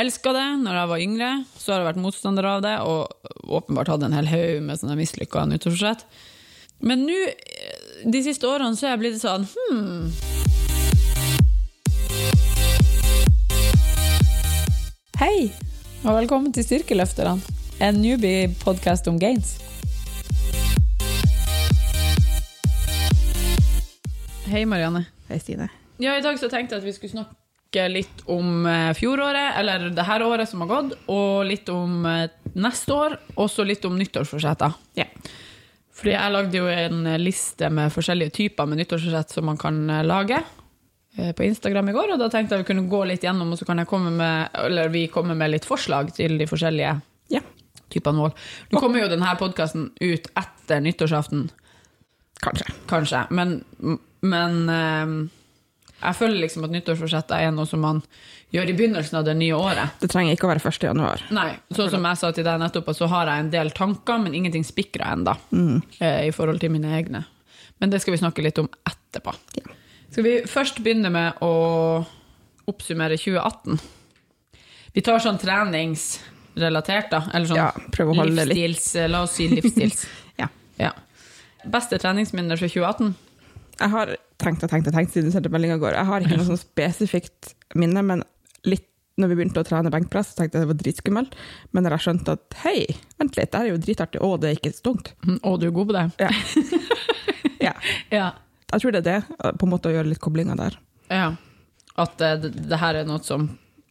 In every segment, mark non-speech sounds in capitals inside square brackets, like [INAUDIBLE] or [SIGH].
elska det når jeg var yngre, så har jeg vært motstander av det, og åpenbart hatt en hel haug med sånne mislykka nyttårsforsett. Men nå, eh, de siste årene, så er jeg blitt sånn hmm. Hei, og velkommen til Styrkeløfterne, en newbie-podkast om gains. Hei, Marianne. Hei, Stine. Ja, I dag så tenkte jeg at vi skulle snakke litt om eh, fjoråret, eller det her året som har gått, og litt om eh, neste år, og så litt om nyttårsforsetter. Ja. Fordi jeg lagde jo en liste med forskjellige typer med nyttårsforsett som man kan eh, lage på Instagram i går, og da tenkte jeg vi kunne gå litt gjennom, og så kan jeg komme med, eller vi komme med litt forslag til de forskjellige Ja. typene mål. Nå kommer jo denne podkasten ut etter nyttårsaften, Kanskje. kanskje, men, men jeg føler liksom at nyttårsforsetter er noe som man gjør i begynnelsen av det nye året. Det trenger ikke å være 1. januar. Nei, sånn som jeg sa til deg nettopp, så har jeg en del tanker, men ingenting spikra ennå, Mm. i forhold til mine egne. Men det skal vi snakke litt om etterpå. Ja. Skal vi først begynne med å oppsummere 2018? Vi tar sånn treningsrelatert, da. Eller sånn Ja, prøv å holde litt. livsstils... La oss si livsstils. [LAUGHS] Ja. ja. Beste treningsminner fra 2018? Jeg har tenkt og tenkt og tenkt siden du sendte meldinga i går. Jeg har ikke noe sånn spesifikt minne, men litt når vi begynte å trene benkpress, tenkte jeg det var dritskummelt. Men når jeg skjønte at hei, vent litt, det her er jo dritartig, og det er ikke så tungt. Å, du er god på det? Ja. [LAUGHS] ja. Ja. Jeg tror det er det, på en måte å gjøre litt koblinger der. ja. At eh, det, det her er noe som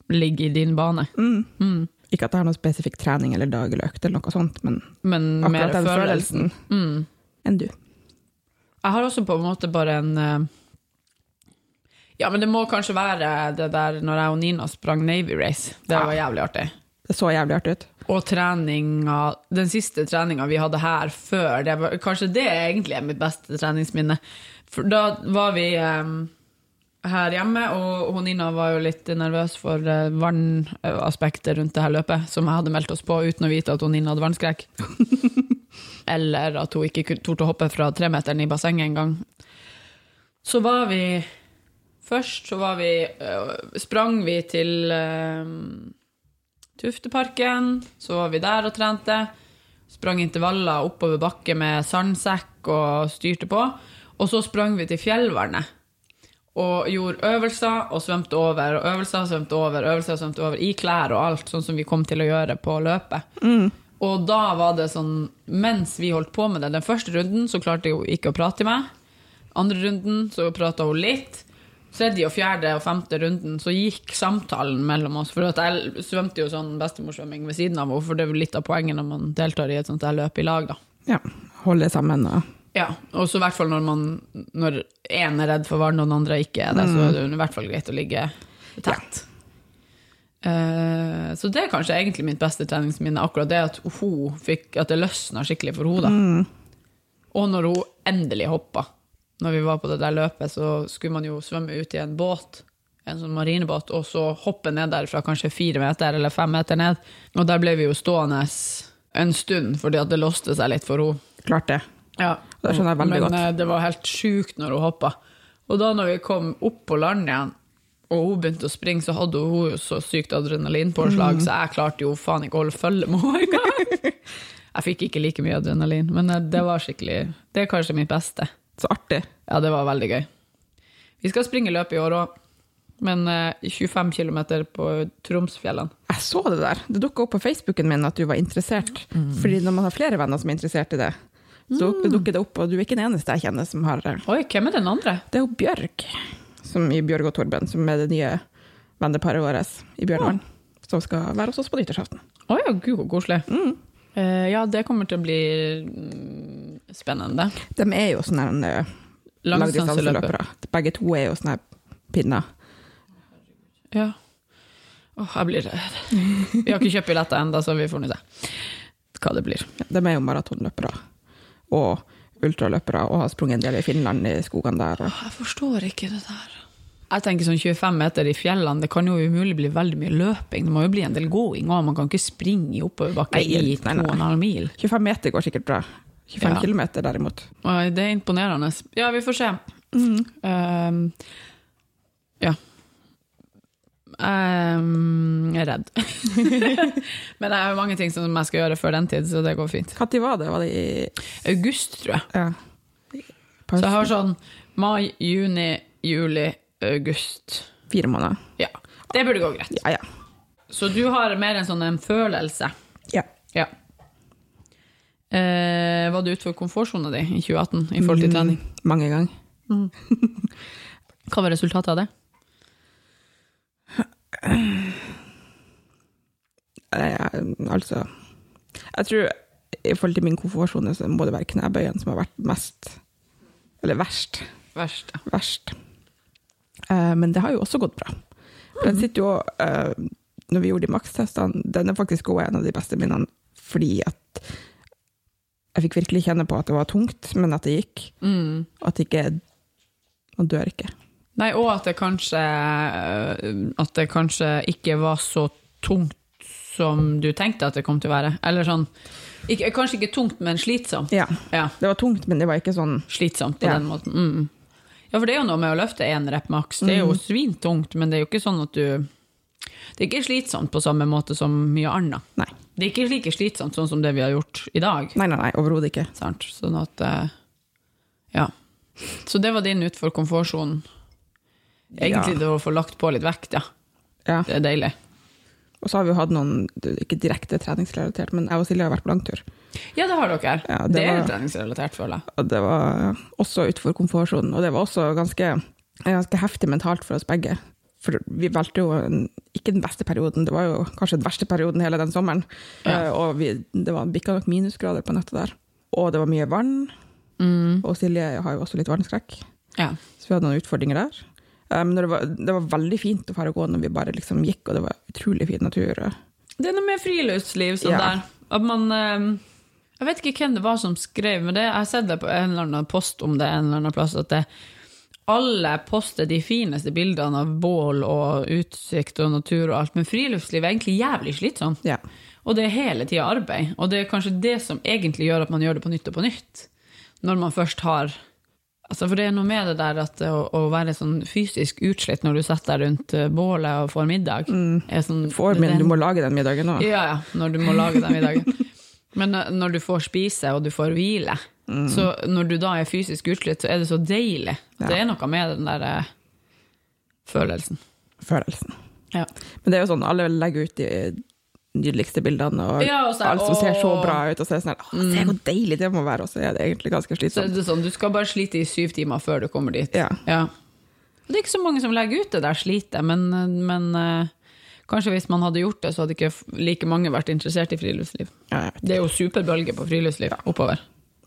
ligger i din bane. Mm. Mm. Ikke at jeg har noe spesifikk trening eller dag eller økt eller noe sånt, men Men akkurat den følelsen. følelsen Mm. enn du. Jeg har også på en måte bare en eh, Ja, men det må kanskje være det der når jeg og Nina sprang Navy Race. Det var jævlig artig. Det så jævlig artig ut. Og treninga Den siste treninga vi hadde her før, det var, kanskje det egentlig er mitt beste treningsminne. For da var vi um, her hjemme, og hun Nina var jo litt nervøs for uh, vannaspektet rundt det her løpet, som jeg hadde meldt oss på uten å vite at hun Nina hadde vannskrekk. [LAUGHS] Eller at hun ikke torde å hoppe fra tremeteren i bassenget engang. Så var vi Først så var vi øh, Sprang vi til øh, Tufteparken. Så var vi der og trente. Sprang intervaller oppover bakke med sandsekk og styrte på. Og så sprang vi til Fjellvernet Og gjorde øvelser og svømte over, og øvelser og svømte over, øvelser og svømte over, i klær og alt, sånn som vi kom til å gjøre på løpet. Og da var det sånn, mens vi holdt på med det, den første runden så klarte hun ikke å prate til meg. Andre runden så prata hun litt. Tredje og fjerde og femte runden så gikk samtalen mellom oss. For jeg svømte jo sånn bestemorsvømming ved siden av henne, for det er jo litt av poenget når man deltar i et sånt løp i lag, da. Ja. Holde sammen og Ja, og så i hvert fall når man Når én er redd for vann og den andre ikke er det, så er det i hvert fall greit å ligge tett. Eh, så det er kanskje egentlig mitt beste treningsminne, akkurat det at hun fikk At det løsna skikkelig for henne. Mm. Og når hun endelig hoppa. Når vi var på det der løpet, så skulle man jo svømme ut i en båt, en sånn marinebåt, og så hoppe ned der fra kanskje fire meter eller fem meter ned. Og der ble vi jo stående en stund, fordi at det låste seg litt for henne. Klart det. Ja, Det skjønner jeg veldig men godt. Men det var helt sjukt når hun hoppa. Og da når vi kom opp på land igjen, og hun begynte å springe, så hadde hun så sykt adrenalinpåslag, Mm. så jeg klarte jo faen ikke å holde følge med henne engang. [LAUGHS] Jeg fikk ikke like mye adrenalin, men eh, det var skikkelig Det er kanskje mitt beste. Så artig. Ja, det var veldig gøy. Vi skal springe løp i år òg, men eh, 25 km på Tromsfjellene. Jeg så det der. Det dukka opp på Facebooken min at du var interessert. Fordi når man har flere venner som er interessert i det, så dukker det opp, og du er ikke den eneste jeg kjenner som har det. Oi, hvem er den andre? Det er jo Bjørg, som i Bjørg og Torben, som er det nye venneparet vårt i Bjørnvann, som skal være hos oss på nyttårsaften. Å ja, gud, så koselig. Uh, ja, det kommer til å bli mm, spennende. De er jo sånne her, eh, Langdistanseløpere. Begge to er jo sånne pinner. Ja. Åh, jeg blir redd. Vi har ikke kjøpt billetter ennå, så vi får nå se hva det blir. De er jo maratonløpere og ultraløpere og har sprunget en del i Finland i skogene der. Og Jeg forstår ikke det der. Jeg tenker sånn 25 meter i fjellene, det kan jo umulig bli veldig mye løping. Det må jo bli en del gåing òg, man kan ikke springe i oppoverbakke i nei, nei. 2,5 mil. 25 meter går sikkert bra. 25 Ja. kilometer derimot. Oi, det er imponerende. Ja, vi får se. Um, ja. Ehm, jeg er redd. [LAUGHS] Men jeg har mange ting som jeg skal gjøre før den tid, så det går fint. Når var det? Var det i August, tror jeg. ja. Så jeg har sånn mai, juni, juli, august. fire måneder? Ja. Det burde gå greit. Ja, ja. Så du har mer en sånn en følelse. ja. Ja. Eh, var du utenfor komfortsona di i 2018 i forhold til trening? Mm, mange ganger. [LAUGHS] Hva var resultatet av det? Eh, altså Jeg tror i forhold til min komfortsone så må det være knebøyen som har vært mest Eller verst. Verst. verst. Eh, men det har jo også gått bra. For Den sitter jo eh, Når vi gjorde de makstestene, den er faktisk også en av de beste minnene fordi at jeg fikk virkelig kjenne på at det var tungt, men at det gikk. Mm. At det ikke Man dør ikke. Nei, og at det kanskje At det kanskje ikke var så tungt som du tenkte at det kom til å være. Eller sånn ikke, Kanskje ikke tungt, men slitsomt. Ja. Ja, Det var tungt, men det var ikke sånn slitsomt på Ja. den måten. Mm. Ja, for det er jo noe med å løfte én rep maks. Det er jo svintungt, men det er jo ikke sånn at du Det er ikke slitsomt på samme måte som mye annet. Nei. Det er ikke like slitsomt sånn som det vi har gjort i dag. Nei, nei, nei overhodet ikke. Sant? Sånn at eh, Ja. Så det var din utfor komfortsonen. Egentlig det å få lagt på litt vekt, ja. Ja. Det er deilig. Og så har vi jo hatt noen, ikke direkte treningsrelatert, men jeg og Silje har vært på langtur. Ja, det har dere. Ja, det, det er var- treningsrelatert, føler jeg. Og det var også utenfor komfortsonen, og det var også ganske, ganske heftig mentalt for oss begge. For vi valgte jo en, ikke den beste perioden, det var jo kanskje den verste perioden hele den sommeren. Ja. Uh, og vi, det var bikka nok minusgrader på nettet der. Og det var mye vann, Mm. og Silje har jo også litt vannskrekk, Ja. så vi hadde noen utfordringer der. Men det var, det var veldig fint å fare gå når vi bare liksom gikk, og det var utrolig fin natur. Det er noe med friluftsliv sånn Ja. der. At man eh, Jeg vet ikke hvem det var som skrev, men det, jeg har sett det på en eller annen post om det en eller annen plass, at det, alle poster de fineste bildene av bål og utsikt og natur og alt, men friluftsliv er egentlig jævlig slitsomt. Ja. Og det er hele tida arbeid. Og det er kanskje det som egentlig gjør at man gjør det på nytt og på nytt. Når man først har altså For det er noe med det der at å, å være sånn fysisk utslitt når du setter deg rundt eh, bålet og får middag er sånn, Får, men den- du må lage den middagen nå. Ja, ja, når du må lage den middagen. [LAUGHS] Men eh, når du får spise og du får hvile, så når du da er fysisk utslitt, så er det så deilig. Ja. Det er noe med den der eh, følelsen. Følelsen. Ja. Men det er jo sånn, alle legger ut de nydeligste bildene, og Ja, så alt som ser så bra ut, og så er det sånn, «Åh, se hvor deilig det må være, og så er det egentlig ganske Så er slitsomt. det sånn, du skal bare slite i syv timer før du kommer dit. Ja. Og Det er ikke så mange som legger ut det der slitet, men, men eh, kanskje hvis man hadde gjort det, så hadde ikke like mange vært interessert i friluftsliv. Ja. Det er jo superbølge på friluftsliv oppover.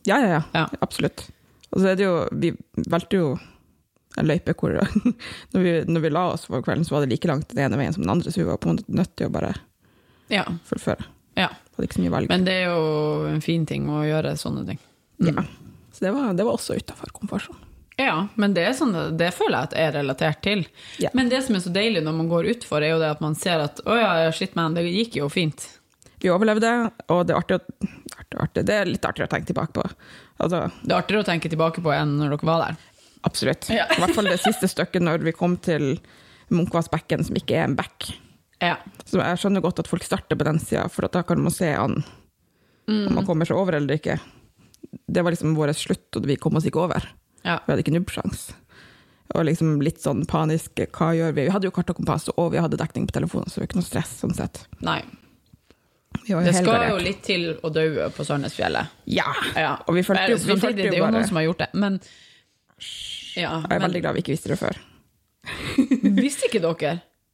ja, ja, ja, Ja. absolutt. Og så er det jo, vi valgte jo en løype hvor, [LAUGHS] når vi, når vi la oss for kvelden, så var det like langt den ene veien som den andre, så vi var på en måte nødt til å bare Ja, fullføre. ja. Hadde ikke så mye valg. Men det er jo en fin ting å gjøre sånne ting. ja. Så det var, det var også utenfor komfortsonen. Ja, men det, sånn, det føler jeg at er relatert til. Ja. Men det som er så deilig når man går utfor, er jo det at man ser at å ja, shit man, det gikk jo fint. Vi overlevde, og det er artig, artig, artig. Det er litt artigere å tenke tilbake på. Altså, Det er artigere å tenke tilbake på enn når dere var der. Absolutt. Ja. I hvert fall det siste stykket når vi kom til Munkvassbekken, som ikke er en bekk. Ja. Så jeg skjønner godt at folk starter på den sida, for da kan man se an om man kommer seg over eller ikke. Det var liksom vår slutt, og vi kom oss ikke over. ja. Vi hadde ikke nubbsjans. Og liksom litt sånn panisk, hva gjør vi? Vi hadde jo kart og kompass, og vi hadde dekning på telefonen, så det var ikke noe stress sånn sett. Nei. Det skal jo litt til å daue på Sandnesfjellet. Ja! Ja. Og vi følte jo, vi følte det jo er jo bare noen som har gjort det, men ja, Jeg er men, veldig glad vi ikke visste det før. [LAUGHS] Visste ikke dere?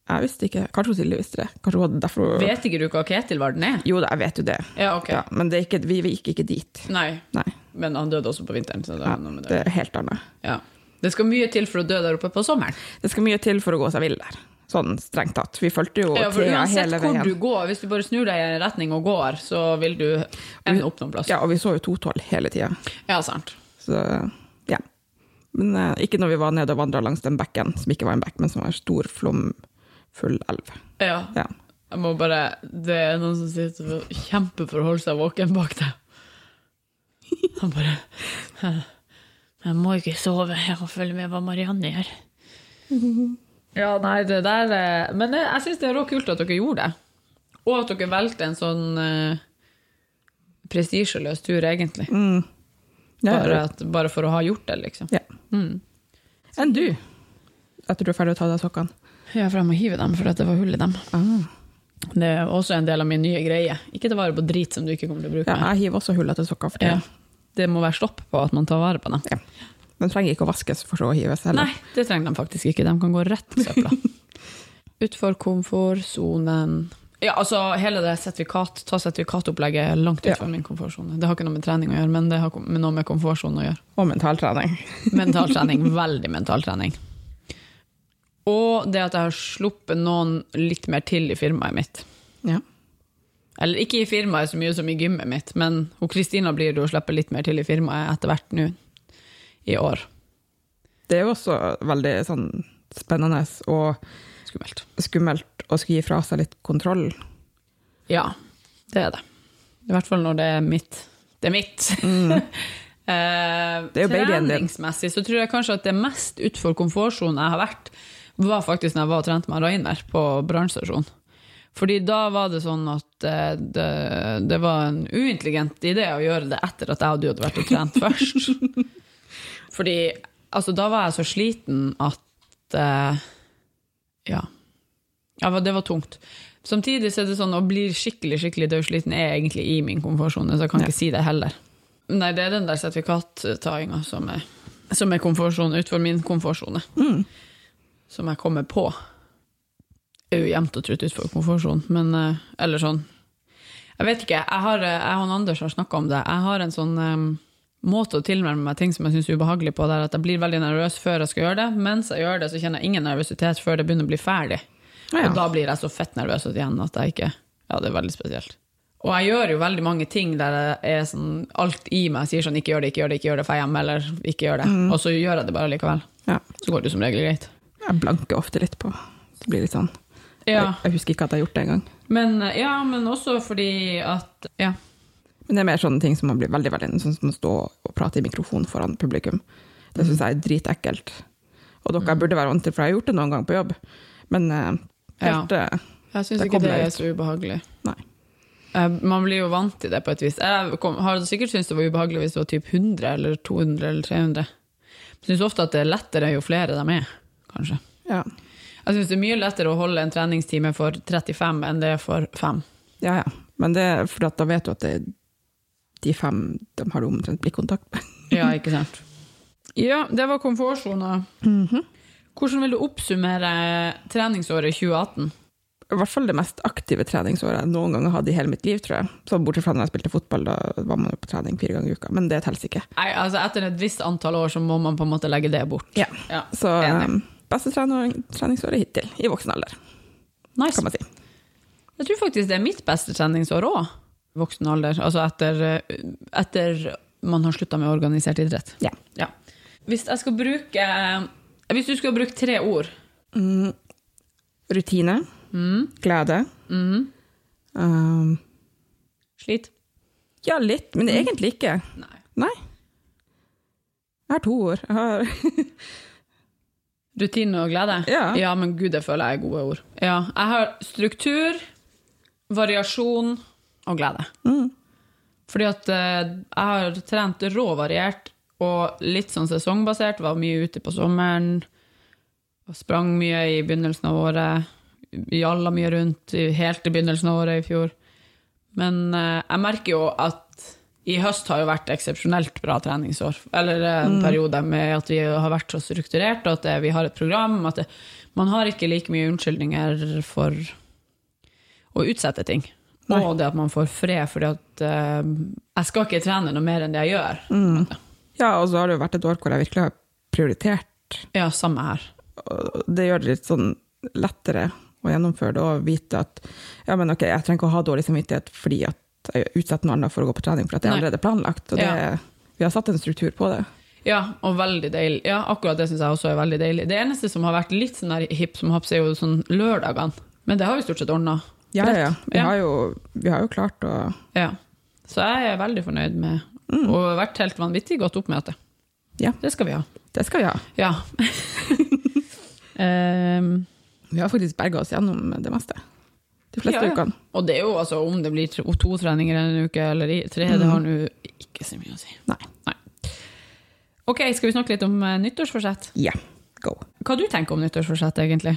Jeg visste ikke. Kanskje Silje visste det. Kanskje hun derfor Vet ikke du hva Ketilvarden er? Jo da, jeg vet jo det. Ja, ok. Ja, men det ikke, vi, vi gikk ikke dit. Nei, Nei. men han døde også på vinteren. Så det, Ja, det det. er helt annet. Ja. det skal mye til for å dø der oppe på sommeren. Det skal mye til for å gå seg vill der. Sånn strengt tatt. Vi fulgte jo Ja, for Thea uansett hele hvor du går, hvis du bare snur deg i en retning og går, så vil du ende opp noen plass. Ja, og vi så jo totall hele tida. Ja, sant. Så ja. Men uh, ikke når vi var nede og vandra langs den bekken, som ikke var en bekk, men som var en stor, flomfull elv. Ja. Ja. Jeg må bare Det er noen som sitter og kjemper for å holde seg våken bak deg. [LAUGHS] Han bare Jeg må ikke sove, jeg må følge med hva Marianne gjør. [LAUGHS] Ja, nei, det der eh, Men jeg, jeg syns det er råkult at dere gjorde det. Og at dere valgte en sånn uh, prestisjeløs tur, egentlig. Mm. Bare, at, bare for å ha gjort det, liksom. Ja. Mm. Enn du? Etter du er ferdig å ta av deg sokkene? Ja, for jeg må hive dem, for at det var hull i dem. Ah. Det er også en del av min nye greie. Ikke ta vare på drit som du ikke kommer til å bruke. Ja, jeg hiver også hull etter sokker for Ja. Det må være stopp på at man tar vare på dem. Den trenger ikke å vaskes for så å hives heller. Nei, det trenger de faktisk ikke. De kan gå rett på søpla. [LAUGHS] Utfor komfortsonen Ja, altså hele det sertifikat, ta sertifikatopplegget er langt Ja. utenfor min komfortsone. Det har ikke noe med trening å gjøre, men det har noe med komfortsonen å gjøre. Og mentaltrening. Mentaltrening. [LAUGHS] veldig mentaltrening. Og det at jeg har sluppet noen litt mer til i firmaet mitt. Ja. Eller ikke i firmaet så mye som i gymmet mitt, men hun Kristina blir det å slippe litt mer til i firmaet etter hvert nå i år. Det er jo også veldig sånn spennende og Skummelt. skummelt å skulle gi fra seg litt kontroll. Ja, det er det. I hvert fall når det er mitt. Det er mitt. [LAUGHS] Eh, Det er jo babyen din. treningsmessig så tror jeg kanskje at det mest utfor komfortsonen jeg har vært, var faktisk når jeg var og trente med Rainer på brannstasjonen. Fordi da var det sånn at eh, det, det var en uintelligent idé å gjøre det etter at jeg og du hadde vært og trent [LAUGHS] først. Fordi altså, da var jeg så sliten at uh, Ja. ja. Det var tungt. Samtidig så er det sånn å bli skikkelig skikkelig dødsliten er egentlig i min komfortsone, så jeg kan Ja. ikke si det heller. Nei, det er den der sertifikattainga som er, som er komfortsone utenfor min komfortsone. Mm. Som jeg kommer på. Er jo jevnt og trutt utenfor komfortsonen, men uh, Eller sånn Jeg vet ikke. Jeg, har, eh, jeg og Anders har snakka om det. Jeg har en sånn um, måte å tilnærme meg ting som jeg syns er ubehagelig på, der at jeg blir veldig nervøs før jeg skal gjøre det. Mens jeg gjør det, så kjenner jeg ingen nervøsitet før det begynner å bli ferdig. Ja, ja. Og da blir jeg så fett nervøs igjen at jeg ikke Ja, det er veldig spesielt. Og jeg gjør jo veldig mange ting der jeg er sånn Alt i meg sier sånn ikke gjør det, ikke gjør det, ikke gjør det, får hjem, eller ikke gjør det. Og så gjør jeg det bare likevel. Ja. Så går det som regel greit. Jeg blanker ofte litt på. Det blir litt sånn. Ja, Jeg, jeg husker ikke at jeg har gjort det engang. men, ja, men også fordi at Ja. Men det er mer sånne ting som man blir veldig, veldig sånn som å stå og prate i mikrofon foran publikum. Det syns jeg er dritekkelt. Og dere burde være vant til, for jeg har gjort det noen gang på jobb. Men eh, helt ja. Jeg syns ikke det er så ubehagelig. Nei. Eh, Man blir jo vant til det på et vis. Jeg kom, har sikkert syntes det var ubehagelig hvis det var typ 100 eller 200 eller 300. Jeg syns ofte at det er lettere jo flere de er, kanskje. Ja. Jeg syns det er mye lettere å holde en treningstime for 35 enn det er for 5. ja, ja. Men det er at da vet du at det de fem de har du omtrent blikkontakt med. [LAUGHS] Ja, ikke sant? Ja, det var komfortsona. Hvordan vil du oppsummere treningsåret 2018? I hvert fall det mest aktive treningsåret jeg noen gang har hatt i hele mitt liv, tror jeg. Så bortsett fra når jeg spilte fotball, da var man jo på trening fire ganger i uka. Men det teller ikke. Nei, altså Etter et visst antall år så må man på en måte legge det bort. Ja. Ja, Så enig. Beste trening, treningsåret hittil, i voksen alder, Nice. kan man si. Jeg tror faktisk det er mitt beste treningsår òg. Voksen alder. Altså etter, etter man har slutta med organisert idrett. Ja. Hvis jeg skal bruke Hvis du skulle bruke tre ord Mm, rutine, mm, glede. mm, Um, Slit? ja, litt, men egentlig ikke. Nei. Nei. Jeg har to ord. Jeg har [LAUGHS] Rutine og glede? Ja. ja, men gud, det føler jeg er gode ord. Ja, Jeg har struktur, variasjon og glede. mm, Fordi at eh, jeg har trent rå variert og litt sånn sesongbasert. Var mye ute på sommeren. Sprang mye i begynnelsen av året. Jalla mye rundt helt i begynnelsen av året i fjor. Men eh, jeg merker jo at i høst har jo vært eksepsjonelt bra treningsår. Eller en en periode med at vi har vært så strukturert, og at det, vi har et program. At det, man har ikke like mye unnskyldninger for å utsette ting. Nei. Og det at man får fred, fordi at uh, jeg skal ikke trene noe mer enn det jeg gjør. mm. Ja, og så har det jo vært et år hvor jeg virkelig har prioritert. Ja, samme her. Det gjør det litt sånn lettere å gjennomføre det og vite at ja, men ok, jeg trenger ikke å ha dårlig samvittighet fordi at jeg utsetter annet for å gå på trening, for at det er allerede planlagt. Og det, Ja. vi har satt en struktur på det. Ja, og veldig deilig. Ja, akkurat det syns jeg også er veldig deilig. Det eneste som har vært litt sånn hipp som haps, er jo sånn lørdagene. Men det har vi stort sett ordna. Ja, ja, ja. Vi. Har jo, vi har jo klart å Ja. Så jeg er veldig fornøyd med Og vært helt vanvittig godt oppmøte. Ja. Det skal vi ha. Det skal vi ha. Ja. um, [LAUGHS] Vi har faktisk berga oss gjennom det meste. De fleste Ja, ja. ukene. og det er jo altså om det blir to treninger en uke eller tre, tre, det har nå ikke så mye å si. Nei. Ok, skal vi snakke litt om eh, nyttårsforsett? Ja, go. Hva du tenker om nyttårsforsett, egentlig?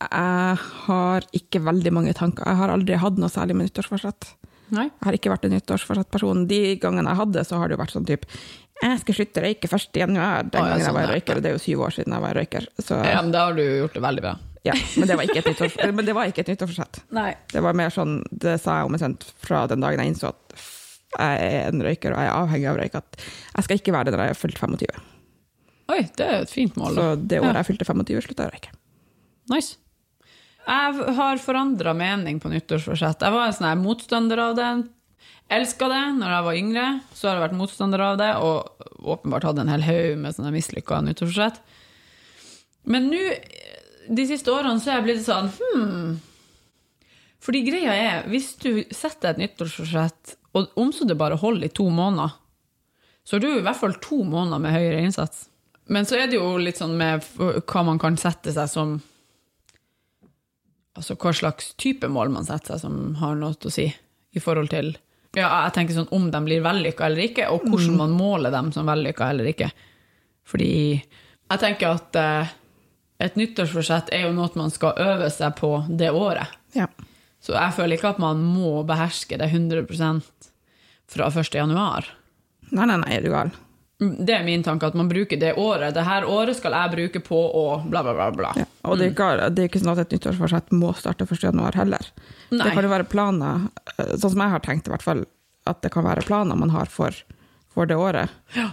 Jeg har ikke veldig mange tanker. Jeg har aldri hatt noe særlig med nyttårsforsett. Nei? Jeg har ikke vært en nyttårsforsett-person. De gangene jeg hadde, så har det jo vært sånn type Jeg skal slutte å røyke 1. januar. Den gangen jeg sånn, var røyker, og det er jo syv år siden jeg var røyker. Så, Ja, men da har du gjort det veldig bra. Ja, men, det var ikke et nyttårs, men det var ikke et nyttårsforsett. Nei. Det var mer sånn, det sa jeg omtrent fra den dagen jeg innså at jeg er en røyker og jeg er avhengig av røyk, at jeg skal ikke være det når jeg er fylt 25. Oi, det er et fint mål. Så det året Ja. jeg fylte 25, slutta jeg å røyke. Nice. Jeg har forandra mening på nyttårsforsett. Jeg var en sånn motstander av det. Elska det når jeg var yngre, så har jeg vært motstander av det, og åpenbart hatt en hel haug med sånne mislykka nyttårsforsett. Men nå, de siste årene, så er jeg blitt sånn hmm. Fordi greia er, hvis du setter et nyttårsforsett, og om så det bare holder i to måneder, så har du i hvert fall to måneder med høyere innsats. Men så er det jo litt sånn med hva man kan sette seg som Altså hva slags type mål man setter seg som har noe å si i forhold til ja, jeg tenker sånn om de blir vellykka eller ikke, og hvordan man måler dem som vellykka eller ikke. Fordi jeg tenker at eh, et nyttårsforsett er jo noe man skal øve seg på det året. Ja. Så jeg føler ikke at man må beherske det 100% fra 1. januar. Nei, nei, nei, er du gal. Det er min tanke, at man bruker det året. Det her året skal jeg bruke på å bla, bla, bla. bla. Ja. Og det er, ikke, det er ikke sånn at et nyttårsforsett må starte 1. januar heller. Nei. Det kan jo være planer, eh, sånn som jeg har tenkt i hvert fall, at det kan være planer man har for, for det året. Ja.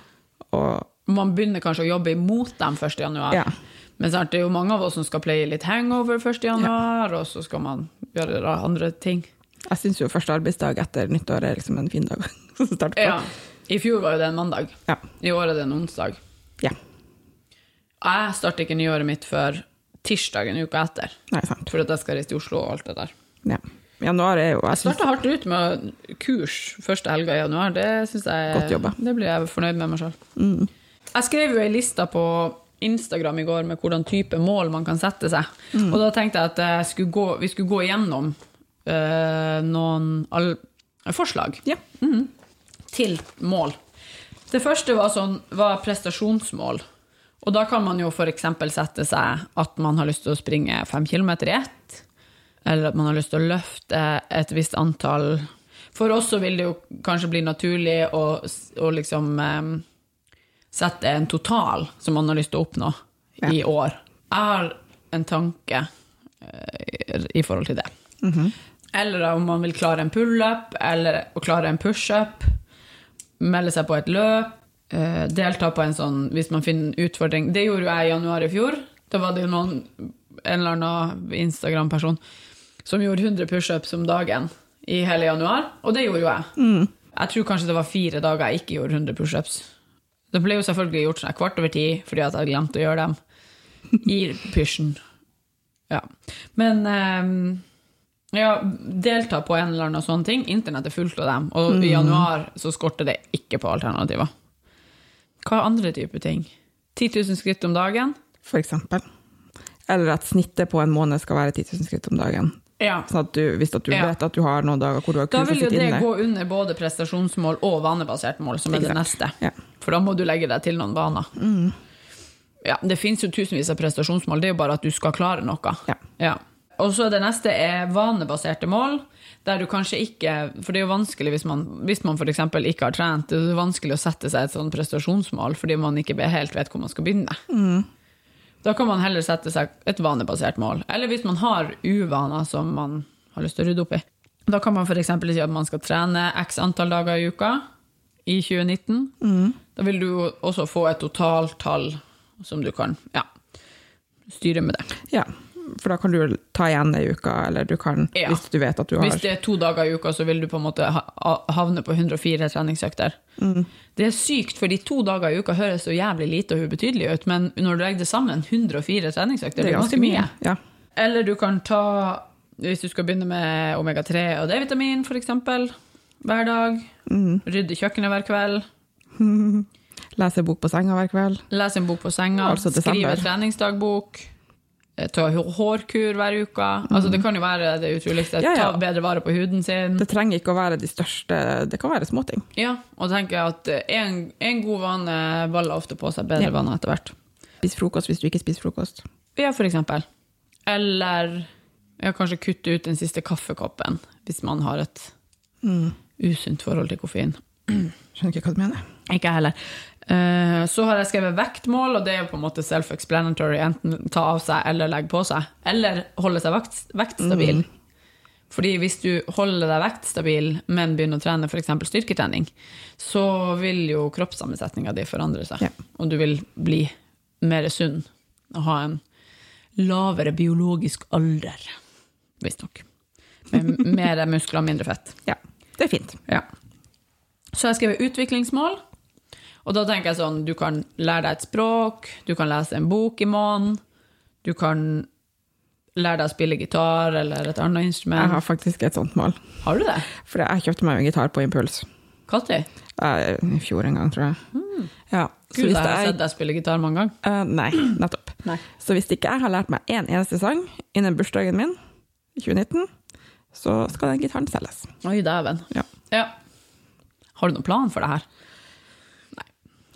Og Man begynner kanskje å jobbe imot dem 1. januar. ja, Men sant, det er jo mange av oss som skal playe litt hangover 1. januar, og så skal man gjøre andre ting. jeg syns jo første arbeidsdag etter nyttår er liksom en fin dag [LAUGHS] å starte på. Ja. I fjor var jo det en mandag. Ja. I år er det en onsdag. ja. Jeg starter ikke nyåret mitt før tirsdagen uka etter, Nei, sant. for at jeg skal reise til Oslo og alt det der. Ja. Januar er jo jeg Jeg starta hardt ut med kurs første helga i januar. Det synes jeg Godt jobba. Det blir jeg fornøyd med meg sjøl. mm, Jeg skrev jo ei liste på Instagram i går med hvordan type mål man kan sette seg. Og da tenkte jeg at jeg skulle gå, vi skulle gå igjennom uh, noen all, forslag Ja. til mål. Det første var, sånn, var prestasjonsmål. Og da kan man jo f.eks. sette seg at man har lyst til å springe fem kilometer i ett. Eller at man har lyst til å løfte et visst antall For oss så vil det jo kanskje bli naturlig å, å liksom eh, sette en total som man har lyst til å oppnå i år. Jeg har en tanke eh, i forhold til det. Eller om man vil klare en pull-up, eller å klare en push-up. Melde seg på et løp. eh, delta på en sånn hvis man finner en utfordring. Det gjorde jo jeg i januar i fjor. Da var det jo noen, en eller annen Instagram-person som gjorde 100 pushups om dagen i hele januar, og det gjorde jo jeg. Jeg tror kanskje det var fire dager jeg ikke gjorde 100 pushups. Det ble jo selvfølgelig gjort sånn kvart over ti fordi at jeg glemt å gjøre dem i pysjen. Ja. Men um, ja, delta på en eller annen sånn ting. Internett er fullt av dem, og i januar så skorter det ikke på alternativer. Hva er andre typer ting? 10 000 skritt om dagen? For eksempel. Eller at snittet på en måned skal være 10 000 skritt om dagen. Ja. Sånn at du, hvis at du Ja. vet at du har noen dager hvor du har Da kurs Da vil jo det gå under både prestasjonsmål og vanebasert mål, som er Exakt. det neste. Ja. For da må du legge deg til noen vaner. Ja, det fins jo tusenvis av prestasjonsmål, det er jo bare at du skal klare noe. Ja. Og så det neste er vanebaserte mål, der du kanskje ikke For det er jo vanskelig hvis man, hvis man f.eks. ikke har trent, det er vanskelig å sette seg et sånt prestasjonsmål fordi man ikke helt vet hvor man skal begynne. Da kan man heller sette seg et vanebasert mål. Eller hvis man har uvaner som man har lyst til å rydde opp i. Da kan man f.eks. si at man skal trene x antall dager i uka i 2019. Da vil du også få et totaltall som du kan ja, styre med det. Ja, for da kan du ta igjen ei uke, eller du kan, Ja. hvis du vet at du har Hvis det er to dager i uka, så vil du på en måte havne på 104 treningsøkter. Mm. Det er sykt, fordi to dager i uka høres så jævlig lite og ubetydelig ut, men når du legger det sammen, 104 treningsøkter, det er ganske mye. Ja. Eller du kan ta, hvis du skal begynne med omega-3 og D-vitamin, eksempel, hver dag. Mm. Rydde kjøkkenet hver kveld. [LAUGHS] Lese bok på senga hver kveld. Lese en bok på senga. Altså skrive treningsdagbok. Eh, ta hårkur hver uke. Altså, det kan jo være det utroligste. Mm. Ja, ja. Ta bedre vare på huden sin. Det trenger ikke å være de største Det kan være småting. Ja, og tenker at eh, en, en god vane baller ofte på seg bedre Ja. vaner etter hvert. Spis frokost hvis du ikke spiser frokost. Ja, for eksempel. Eller ja, kanskje kutte ut den siste kaffekoppen hvis man har et usunt forhold til koffein. Skjønner ikke hva du mener. Ikke jeg heller. Eh, Så har jeg skrevet vektmål, og det er jo på en måte self-explanatory. Enten ta av seg eller legge på seg. Eller holde seg vekt, vektstabil. Fordi hvis du holder deg vektstabil, men begynner å trene f.eks. styrketrening, så vil jo kroppssammensetninga di forandre seg. Ja. Og du vil bli mer sunn og ha en lavere biologisk alder, visstnok. Med [LAUGHS] mer muskler, og mindre fett. Ja, det er fint. Ja. Så har jeg skrevet utviklingsmål. Og da tenker jeg sånn, du kan lære deg et språk, du kan lese en bok i måneden, du kan lære deg å spille gitar eller et annet instrument. Jeg har faktisk et sånt mål. Har du det? For jeg kjøpte meg en gitar på impuls. Når? Eh, I fjor en gang, tror jeg. Ja, så Gud, jeg har sett deg spille gitar mange ganger. Uh, nei, nettopp. Nei. Så hvis ikke jeg har lært meg én eneste sang innen bursdagen min i 2019, så skal den gitaren selges. Oi, dæven. Ja. Ja. Har du noen plan for det her? Nei.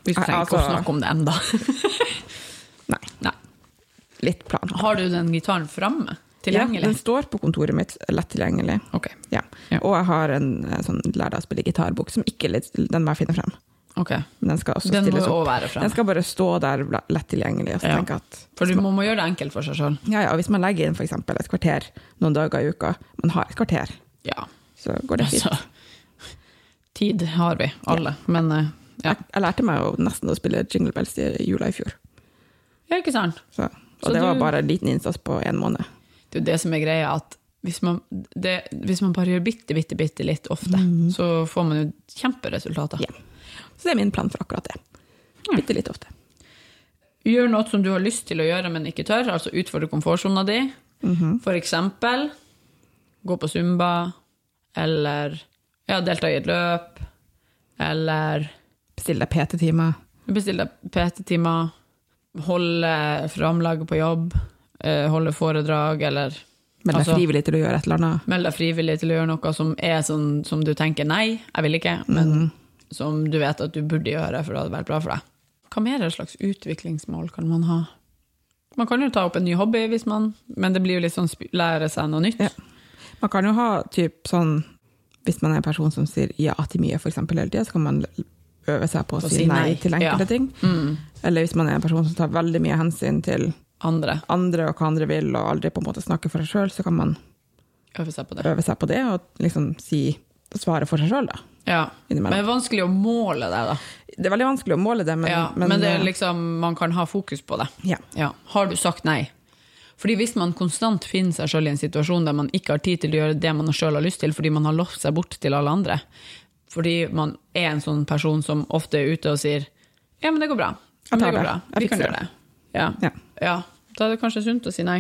Vi trenger trenger ikke å altså- snakke om det enda. [LAUGHS] Nei, Nei. litt plan. Har du den gitaren framme? Ja, den står på kontoret mitt, lett tilgjengelig. Ok. Ja. Ja. Og jeg har en sånn lær deg å spille gitarbok, som ikke den må jeg finne frem. ok. Men den skal også Den stilles opp. også. Den skal bare stå der lett tilgjengelig. Og Ja. at For du må, må gjøre det enkelt for seg sjøl. ja, ja, hvis man legger inn for eksempel et kvarter noen dager i uka, man har et kvarter, Ja. så går det [LAUGHS] fint. Altså, tid har vi, alle. Men uh, ja. Jeg, jeg lærte meg jo nesten å spille Jingle Bells i jula i fjor. ja, ikke sant? Så, og Så det var bare en liten innsats på en måned. Det er jo det som er greia, at hvis man, det, hvis man bare gjør bitte, bitte, bitte litt ofte, så får man jo kjemperesultater. Ja. Så det er min plan for akkurat det. Bitte litt ofte. Gjør noe som du har lyst til å gjøre, men ikke tør, altså utfordre komfortsona di. For eksempel gå på zumba, eller ja, delta i et løp, eller Bestill deg PT-timer. bestille PT-timer, holde framlaget på jobb, eh, holde foredrag, eller Meld deg Altså- frivillig til å gjøre et eller annet. melde deg frivillig til å gjøre noe som er sånn som du tenker nei, jeg vil ikke, men som du vet at du burde gjøre for det hadde vært bra for deg. Hva mer slags utviklingsmål kan man ha? Man kan jo ta opp en ny hobby, hvis man, men det blir jo litt sånn lære seg noe nytt. Ja. Man kan jo ha typ sånn Hvis man er en person som sier ja til mye for eksempel, hele tida, så kan man øve seg på å si nei, til enkelte ja. ting. Mm. Eller hvis man er en person som tar veldig mye hensyn til Andre andre og hva andre vil, og aldri på en måte snakker for seg sjøl, så kan man øve seg på det. øve seg på det og liksom si svare for seg sjøl, da. Ja. Men det er vanskelig å måle det, da. Det er veldig vanskelig å måle det, men, ja, men, det er eh, liksom, man kan ha fokus på det. ja. Ja. Har du sagt nei? Fordi hvis man konstant finner seg selv i en situasjon der man ikke har tid til å gjøre det man selv har lyst til, fordi man har lovt seg bort til alle andre, fordi man er en sånn person som ofte er ute og sier ja, men det går bra. Ja, det går det. bra. Vi kan gjøre det. Ja. Ja. ja. Da er det kanskje sunt å si nei.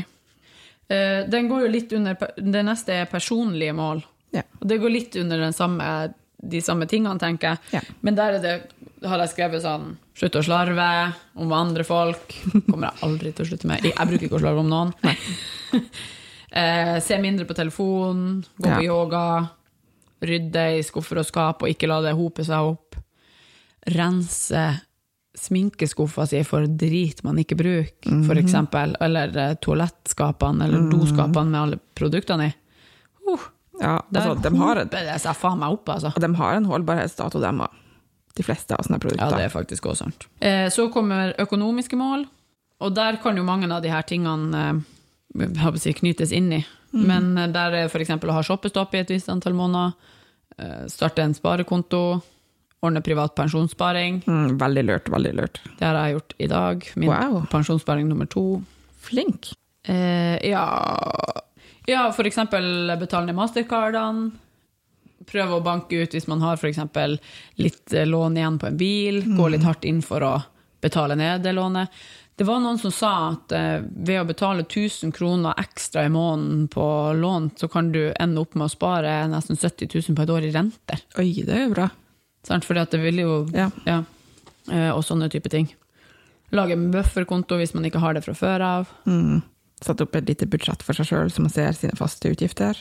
Eh, Den går jo litt under Det neste er personlige mål. Ja. Og det går litt under den samme, de samme tingene, tenker jeg. Men der er det, har jeg skrevet sånn Slutt å slarve om andre folk. Kommer jeg aldri til å slutte med. Jeg bruker ikke å slarve om noen. [LAUGHS] eh, se mindre på telefon, gå Ja. på yoga, rydde i skuffer og skap og ikke la det hope seg opp. Rense sminkeskuffa si for drit man ikke bruker, for eksempel. Eller eh, toalettskapene eller doskapene med alle produktene i. Uh, ja der altså, de har, det seg faen meg opp, altså. de har en holdbarhetsdato, dem òg. De fleste av sånne produkter. Ja, det er faktisk også sant. Eh, så kommer økonomiske mål, og der kan jo mange av de her tingene eh, si, knytes inn i. Men eh, der er f.eks. å ha shoppestopp i et visst antall måneder, eh, starte en sparekonto, ordne privat pensjonssparing. Mm, veldig lurt, veldig lurt. Det har jeg gjort i dag. Min Wow. pensjonssparing nummer to. Flink. Eh, ja Ja, eksempel betale ned mastercardene. Prøve å banke ut hvis man har eksempel litt eh, lån igjen på en bil. Gå litt hardt inn for å betale ned det lånet. Det var noen som sa at eh, ved å betale 1000 kroner ekstra i måneden på lån, så kan du ende opp med å spare nesten 70 000 på et år i renter. Oi, det er jo bra. Sant? Fordi at det vil jo Ja. ja. Eh, Og sånne type ting. Lage en bufferkonto hvis man ikke har det fra før av. Mm. Satt opp et lite budsjett for seg sjøl, så man ser sine faste utgifter.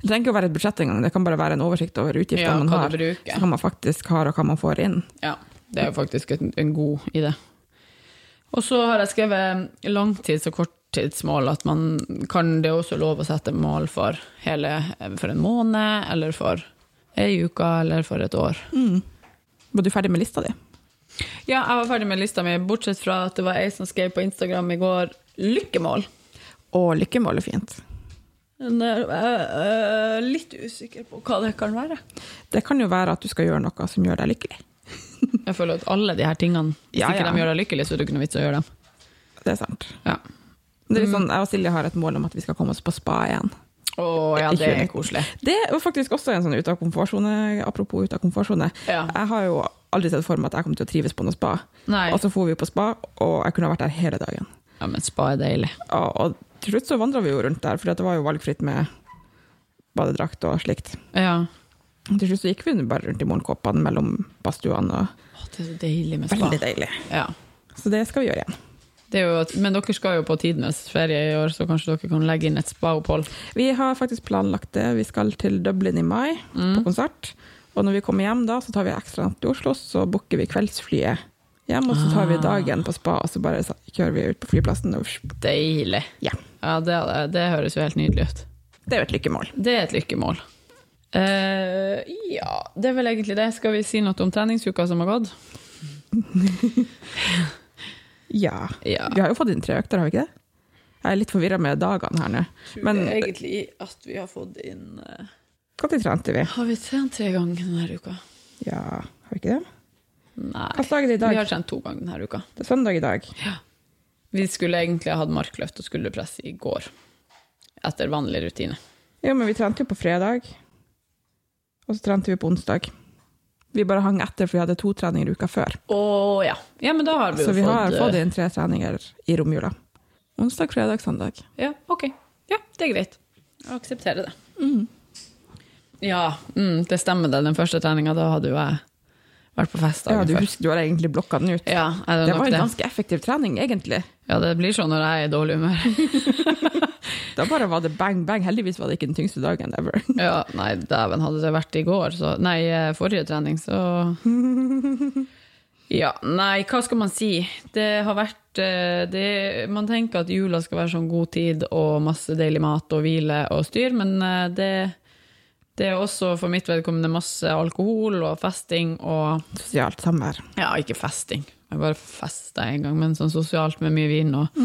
Det trenger ikke å være et budsjett engang, det kan bare være en oversikt over utgiftene Ja, man har. Så hva man faktisk har, og hva man får inn. Ja, det er jo faktisk en, en god idé. Og så har jeg skrevet langtids- og korttidsmål, at man kan det er også lov å sette mål for hele for en måned, eller for ei uke, eller for et år. Var du ferdig med lista di? Ja, jeg var ferdig med lista mi, bortsett fra at det var ei som skrev på Instagram i går 'lykkemål'. Og lykkemål er fint. Men jeg er litt usikker på hva det kan være. Det kan jo være at du skal gjøre noe som gjør deg lykkelig. [LAUGHS] Jeg føler at alle de her tingene, hvis Ja, ikke de gjør deg lykkelig, så er det ikke noe vits å gjøre dem. Det er sant. Ja. Det er litt sånn, jeg og Silje har et mål om at vi skal komme oss på spa igjen. Å ja, det er koselig. Det var faktisk også en sånn ut av komfortsone, apropos ut av komfortsone. Ja. Jeg har jo aldri sett for meg at jeg kommer til å trives på noe spa. Nei. Og så for vi på spa, og jeg kunne vært der hele dagen. Ja, men spa er deilig. Og, og til slutt så vandra vi jo rundt der, for det var jo valgfritt med badedrakt og slikt. Ja. Til slutt så gikk vi bare rundt i morgenkåpene mellom badstuene, og det er så deilig med spa. veldig deilig. Ja. Så det skal vi gjøre igjen. Det jo men dere skal jo på tidenes ferie i år, så kanskje dere kan legge inn et spa-opphold. Vi har faktisk planlagt det. Vi skal til Dublin i mai på konsert. Og når vi kommer hjem da, så tar vi ekstra natt til Oslo, så booker vi kveldsflyet hjem, og så tar vi dagen på spa, og så bare så kjører vi ut på flyplassen. Deilig. ja, Ja, det, det høres jo helt nydelig ut. det er jo et lykkemål. Det er et lykkemål. Uh, ja, det er vel egentlig det. Skal vi si noe om treningsuka som har gått? [LAUGHS] Ja. Ja. Vi har jo fått inn tre økter, har vi ikke det? Jeg er litt forvirra med dagene her nå. Men det er egentlig at vi har fått inn når trente vi? Har vi trent tre ganger denne uka? Ja, har vi ikke det? Nei. Hva er i dag? Vi har trent to ganger denne uka. Det er søndag i dag. Ja. Vi skulle egentlig ha hatt markløft og skulderpress i går. Etter vanlig rutine. Jo, men vi trente jo på fredag, og så trente vi på onsdag. Vi bare hang etter, for vi hadde to treninger uka før. Åh, ja. Ja, men da har vi jo Så vi har fått fått eh, inn tre treninger i romjula. Onsdag, fredag, søndag. Ja, ok. Ja, det er greit. Jeg aksepterer det. Mm. Ja, mm, det stemmer det. Den første treninga, da hadde jo jeg vært på fest Ja, du før. husker du har egentlig blokka den ut. Ja, det, Det var en det? ganske effektiv trening, egentlig. Ja, det blir sånn når jeg er i dårlig humør. [LAUGHS] Da bare var det bang, bang. Heldigvis var det ikke den tyngste dagen ever. [LAUGHS] Ja, nei, dæven, hadde det vært i går, så Nei, eh, forrige trening, så [LAUGHS] Ja, nei, hva skal man si? Det har vært eh, det, Man tenker at jula skal være sånn god tid og masse deilig mat og hvile og styr, men eh, det, det er også for mitt vedkommende masse alkohol og festing og Sosialt samvær. Ja, ikke festing, jeg bare festa en gang, men sånn sosialt med mye vin og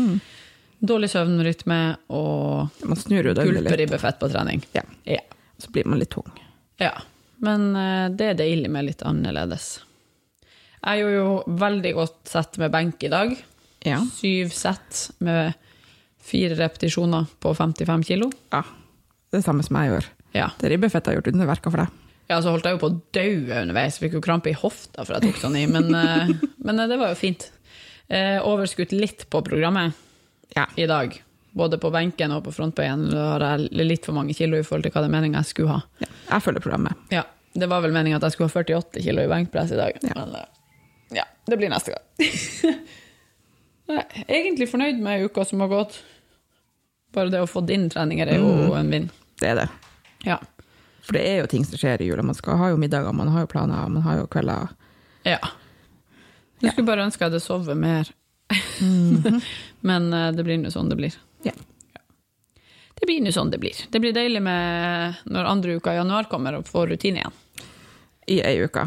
dårlig søvnrytme og gulperibbefett på trening. Ja. Ja. Så blir man litt tung. Ja, men eh, det er deilig med litt annerledes. Jeg gjorde jo veldig godt sett med benk i dag. Ja. Syv sett med fire repetisjoner på 55 kilo. ja. Det er det samme som jeg gjør. Ja. Det ribbefettet har gjort underverker for deg. ja, så holdt jeg jo på å daue underveis. Fikk jo krampe i hofta for jeg tok sånn i, men, [LAUGHS] eh, men eh, det var jo fint. Eh, overskutt litt på programmet Ja. i dag. Både på benken og på frontbøyen. Da har jeg litt for mange kilo i forhold til hva det er meningen jeg skulle ha. ja. Jeg følger programmet. Ja, det var vel meningen at jeg skulle ha 48 kilo i benkpress i dag. Ja. Men ja, det blir neste gang. [LAUGHS] Jeg er egentlig fornøyd med uka som har gått. Bare det å få din treninger er jo en vinn. Det er det. Ja. For det er jo ting som skjer i jula. Man skal ha jo middager, man har jo planer, man har jo kvelder. ja. Jeg skulle bare ønske jeg hadde sovet mer. [LAUGHS] Men eh, det blir nå sånn det blir. Ja. Det blir nå sånn det blir. Det blir deilig med når andre uka i januar kommer og får rutine igjen. I ei uke.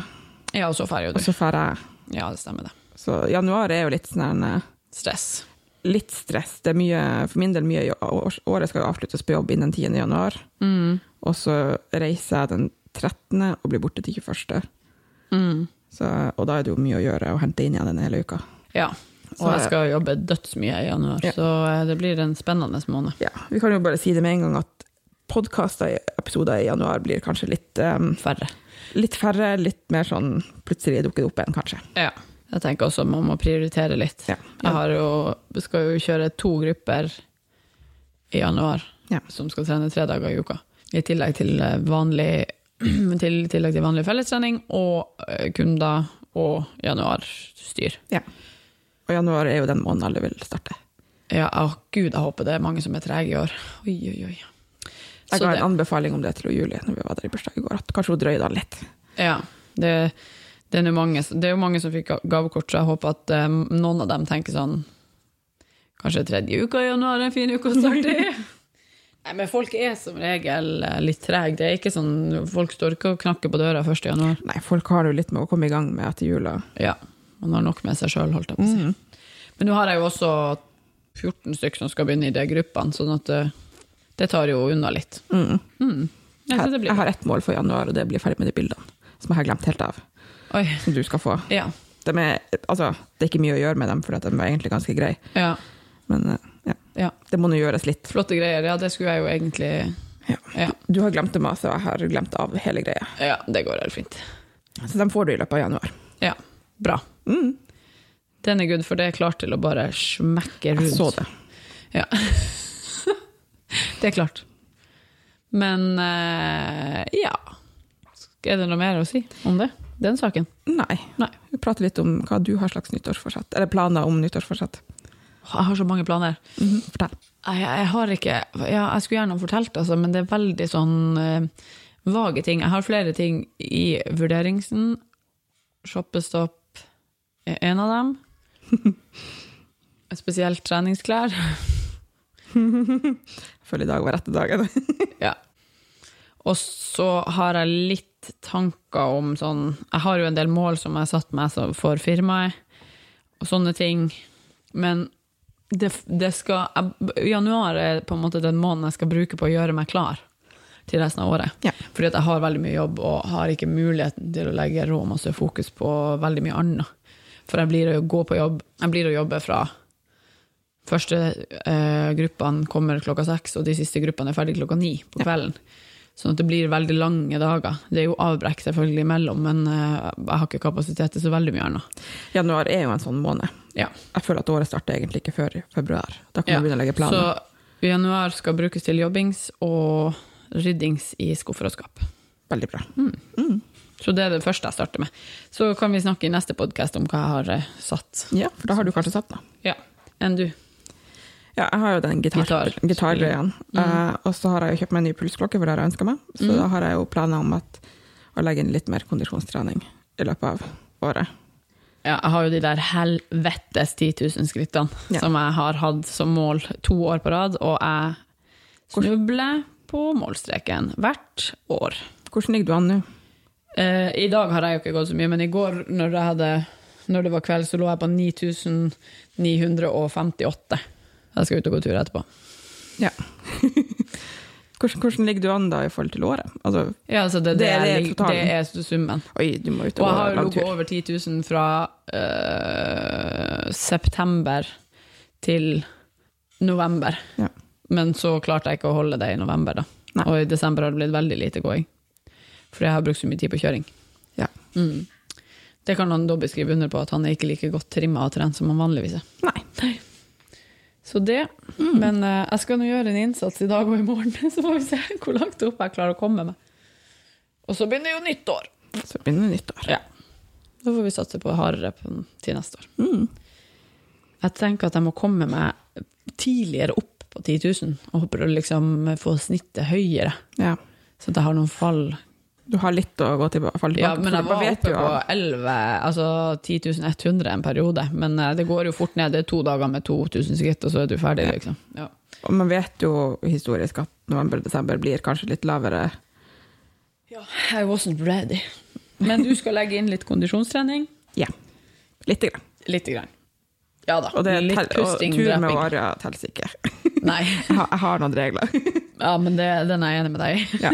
Ja, og så drar jo du. Og så drar jeg. Ja, det stemmer det. Så januar er jo litt sånn en... Stress. litt stress. Det er mye, for min del mye Året skal jo avsluttes på jobb innen 10. januar. Mm. Og så reiser jeg den 13. og blir borte til 21. Mm. Så, og da er det jo mye å gjøre å hente inn igjen den hele uka. Ja. Og Så- jeg skal jobbe dødsmye i januar, Ja. så eh, det blir en spennende måned. Ja, Vi kan jo bare si det med en gang at podkastepisoder i januar blir kanskje litt, um, Færre. litt færre, litt mer sånn plutselig dukker det opp igjen, kanskje. Ja. Jeg tenker også man må prioritere litt. Ja. Jeg har jo, skal jo kjøre to grupper i januar Ja. som skal trene tre dager i uka. I tillegg til eh, vanlig, [CLEARS THROAT] til, tillegg til vanlig fellestrening og eh, kunder og januarstyr. Ja. Og januar er jo den måneden alle vil starte. Ja, å, gud, jeg håper det er mange som er trege i år. Oi, oi, oi. Jeg ga en anbefaling om det til Julie når vi var der i bursdag i går, at kanskje hun drøyde litt. Ja, det, det, er mange, det er jo mange som fikk gavekort, så jeg håper at um, noen av dem tenker sånn Kanskje tredje uka i januar er en fin uke å starte i? [LAUGHS] Nei, men folk er som regel eh, litt trege. Det er ikke sånn, folk står ikke og knakker på døra 1. januar. Nei, folk har det jo litt med å komme i gang med etter jula. Ja, man har nok med seg sjøl, holdt jeg på å si. Men nå har jeg jo også 14 stykker som skal begynne i de gruppene, sånn at det, det tar jo unna litt. Mm. Mm. Ja, Jeg, jeg har ett mål for januar, og det blir ferdig med de bildene. Som jeg har glemt helt av. Oi. Som du skal få. Ja. De er, altså, det er ikke mye å gjøre med dem, for de var egentlig ganske greie. ja. Men eh, ja, det må nå gjøres litt. Flotte greier. Ja, det skulle jeg jo egentlig Ja. Ja, Du har glemt det masse, og jeg har glemt av hele greia. ja det går helt fint. Så dem får du i løpet av januar. Ja, bra. Mm, Den er good, for det er klart til å bare smekke rundt. jeg så det. Ja. [LAUGHS] det er klart. Men uh, ja Er det noe mer å si om det? Den saken? Nei. Nei. Vi prater litt om hva du har slags nyttårsforsett. Eller planer om nyttårsforsett. Jeg har så mange planer. Mhm, Fortell. Jeg, jeg har ikke ja, Jeg skulle gjerne fortalt, altså, men det er veldig sånn uh, vage ting. Jeg har flere ting i vurderingsen. Shoppestopp er en av dem. [LAUGHS] Spesielt treningsklær. Jeg føler i dag var rette dagen. [LAUGHS] Ja. Og så har jeg litt tanker om sånn Jeg har jo en del mål som jeg har satt meg for firmaet, og sånne ting. Men det, det skal Januar er på en måte den måneden jeg skal bruke på å gjøre meg klar til resten av året. Ja. Fordi at jeg har veldig mye jobb og har ikke muligheten til å legge rå masse fokus på veldig mye annet. For jeg blir å gå på jobb Jeg blir å jobbe fra Første eh, gruppene kommer klokka seks, og de siste gruppene er ferdig klokka ni på kvelden. Sånn at det blir veldig lange dager. Det er jo avbrekk selvfølgelig imellom, men eh, jeg har ikke kapasitet til så veldig mye annet. Januar er jo en sånn måned. Ja. Jeg føler at året starter egentlig ikke før februar. Da kan Ja. man begynne å legge planer. Så januar skal brukes til jobbings og ryddings i skuffer og skap. Veldig bra. Så det er det første jeg starter med. Så kan vi snakke i neste podkast om hva jeg har eh, satt. Ja, for da har du kanskje satt noe. Ja. Enn du? Ja, jeg har jo den gitar, Gitar. mm. uh, og så har jeg jo kjøpt meg en ny pulsklokke, for det har jeg ønska meg. Så da har jeg jo planer om at, å legge inn litt mer kondisjonstrening i løpet av året. Ja, jeg har jo de der helvetes 10 000 skrittene Ja. som jeg har hatt som mål to år på rad, og jeg snubler på målstreken hvert år. Hvordan ligger du an nå? Eh, I dag har jeg jo ikke gått så mye, men i går når, hadde, når det var kveld, så lå jeg på 9958. Jeg skal ut og gå tur etterpå. Ja. [LAUGHS] hvordan, hvordan ligger du an da i forhold til året? Altså, Ja, altså det, det, Det er det er summen. oi, du må ut Og og jeg har ligget over 10 000 fra øh, september til november. Ja. Men så klarte jeg ikke å holde det i november, da. Nei. Og i desember har det blitt veldig lite gåing. For jeg har brukt så mye tid på kjøring. Ja. Mm. Det kan han Dobby skrive under på, at han er ikke like godt trimma og trent som han vanligvis er. Nei. Så det. Mm. Men uh, jeg skal nå gjøre en innsats i dag og i morgen, [LAUGHS] så får vi se hvor langt opp jeg klarer å komme med. Og så begynner jo nyttår. Så begynner nyttår. Ja. Da får vi satse på hardere på, til neste år. Mm. Jeg tenker at jeg må komme meg tidligere opp på 10 000, og håper å liksom få snittet høyere, Ja. så at jeg har noen fall. Du har litt å gå tilbake, på. Ja, men jeg var oppe på 11, altså 10 100 en periode, men eh, det går jo fort ned. Det er to dager med 2000 skritt, og så er du ferdig, Ja. liksom. Ja. Og man vet jo historisk at november-desember blir kanskje litt lavere. Ja, I wasn't ready. Men du skal legge inn litt kondisjonstrening? [LAUGHS] Ja. Lite grann. Lite grann. Ja da. Og, det, litt pusting, og tur med åra teller ikke. Nei. [LAUGHS] Jeg har noen regler. Ja, men det, den er jeg enig med deg i. Ja.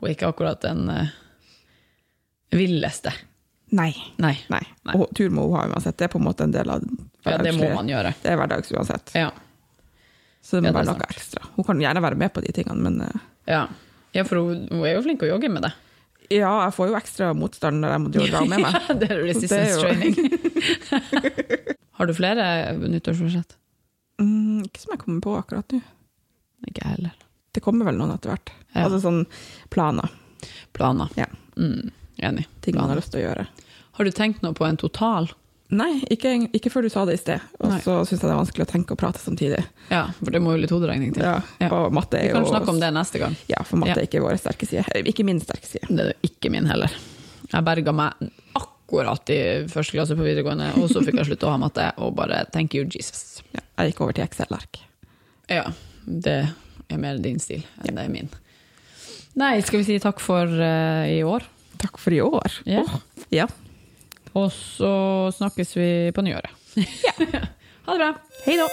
Hun er ikke akkurat den uh, villeste. Nei. Nei. Nei. Og tur må hun ha uansett. Det er på en måte en del av Ja, det må man gjøre. Det er hverdags uansett. Ja. Så det må Ja, det være noe ekstra. Hun kan gjerne være med på de tingene, men uh, ja. ja for hun, hun er jo flink å jogge med det. ja, jeg får jo ekstra motstand når jeg må dra med [LAUGHS] meg. Ja, det er resistance Det er training. [LAUGHS] Har du flere nyttårsforsett? Mm, ikke som jeg kommer på akkurat nå. Ikke heller. Det kommer vel noen etter hvert. Ja. Altså sånn planer. Planer. Ja. Mm, enig. Ting man har lyst til å gjøre. Har du tenkt noe på en total Nei, ikke, ikke før du sa det i sted. Og Nei. så syns jeg det er vanskelig å tenke og prate samtidig. Ja, for det må jo litt hoderegning til. Ja, Ja. Og matte Vi er kan jo snakke om det neste gang. Ja, for matte Ja. er ikke vår sterke side. Ikke min sterke side. Det er jo ikke min heller. Jeg berga meg akkurat i første klasse på videregående, og så fikk jeg slutte å ha matte, og bare thank you, Jesus. Ja, jeg gikk over til Excel-ark. Ja, det er mer din stil enn det er min. Nei, skal vi si takk for uh, i år? Takk for i år. Ja. Oh, ja. Og så snakkes vi på nyåret. [LAUGHS] ha det bra. Hei da.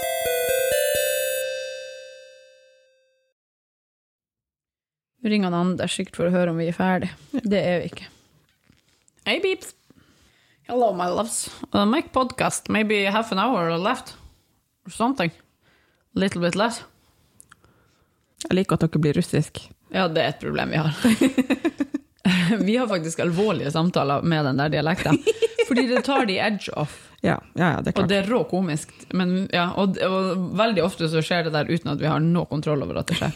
Nå ringer han Anders sikkert for å høre om vi er ferdig. Det er vi ikke. Hey, beeps. Hello, my loves. Uh, make podcast. Maybe half an hour left. Or something. A little bit less. Jeg liker at dere blir russisk. Ja, det er et problem vi har. [LAUGHS] vi har faktisk alvorlige samtaler med den der dialekten. Fordi det tar de edge off. [LAUGHS] Ja, ja, ja det Og det er rå komisk. Men, ja, og, og veldig ofte så skjer det der uten at vi har noe kontroll over at det skjer.